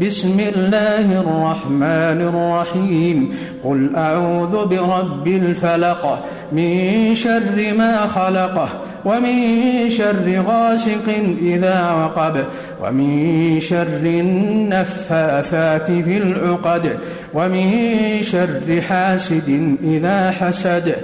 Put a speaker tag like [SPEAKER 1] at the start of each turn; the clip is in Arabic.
[SPEAKER 1] بسم الله الرحمن الرحيم. قل أعوذ برب الفلق من شر ما خلقه ومن شر غاسق إذا وقب ومن شر النفاثات في العقد ومن شر حاسد إذا حسد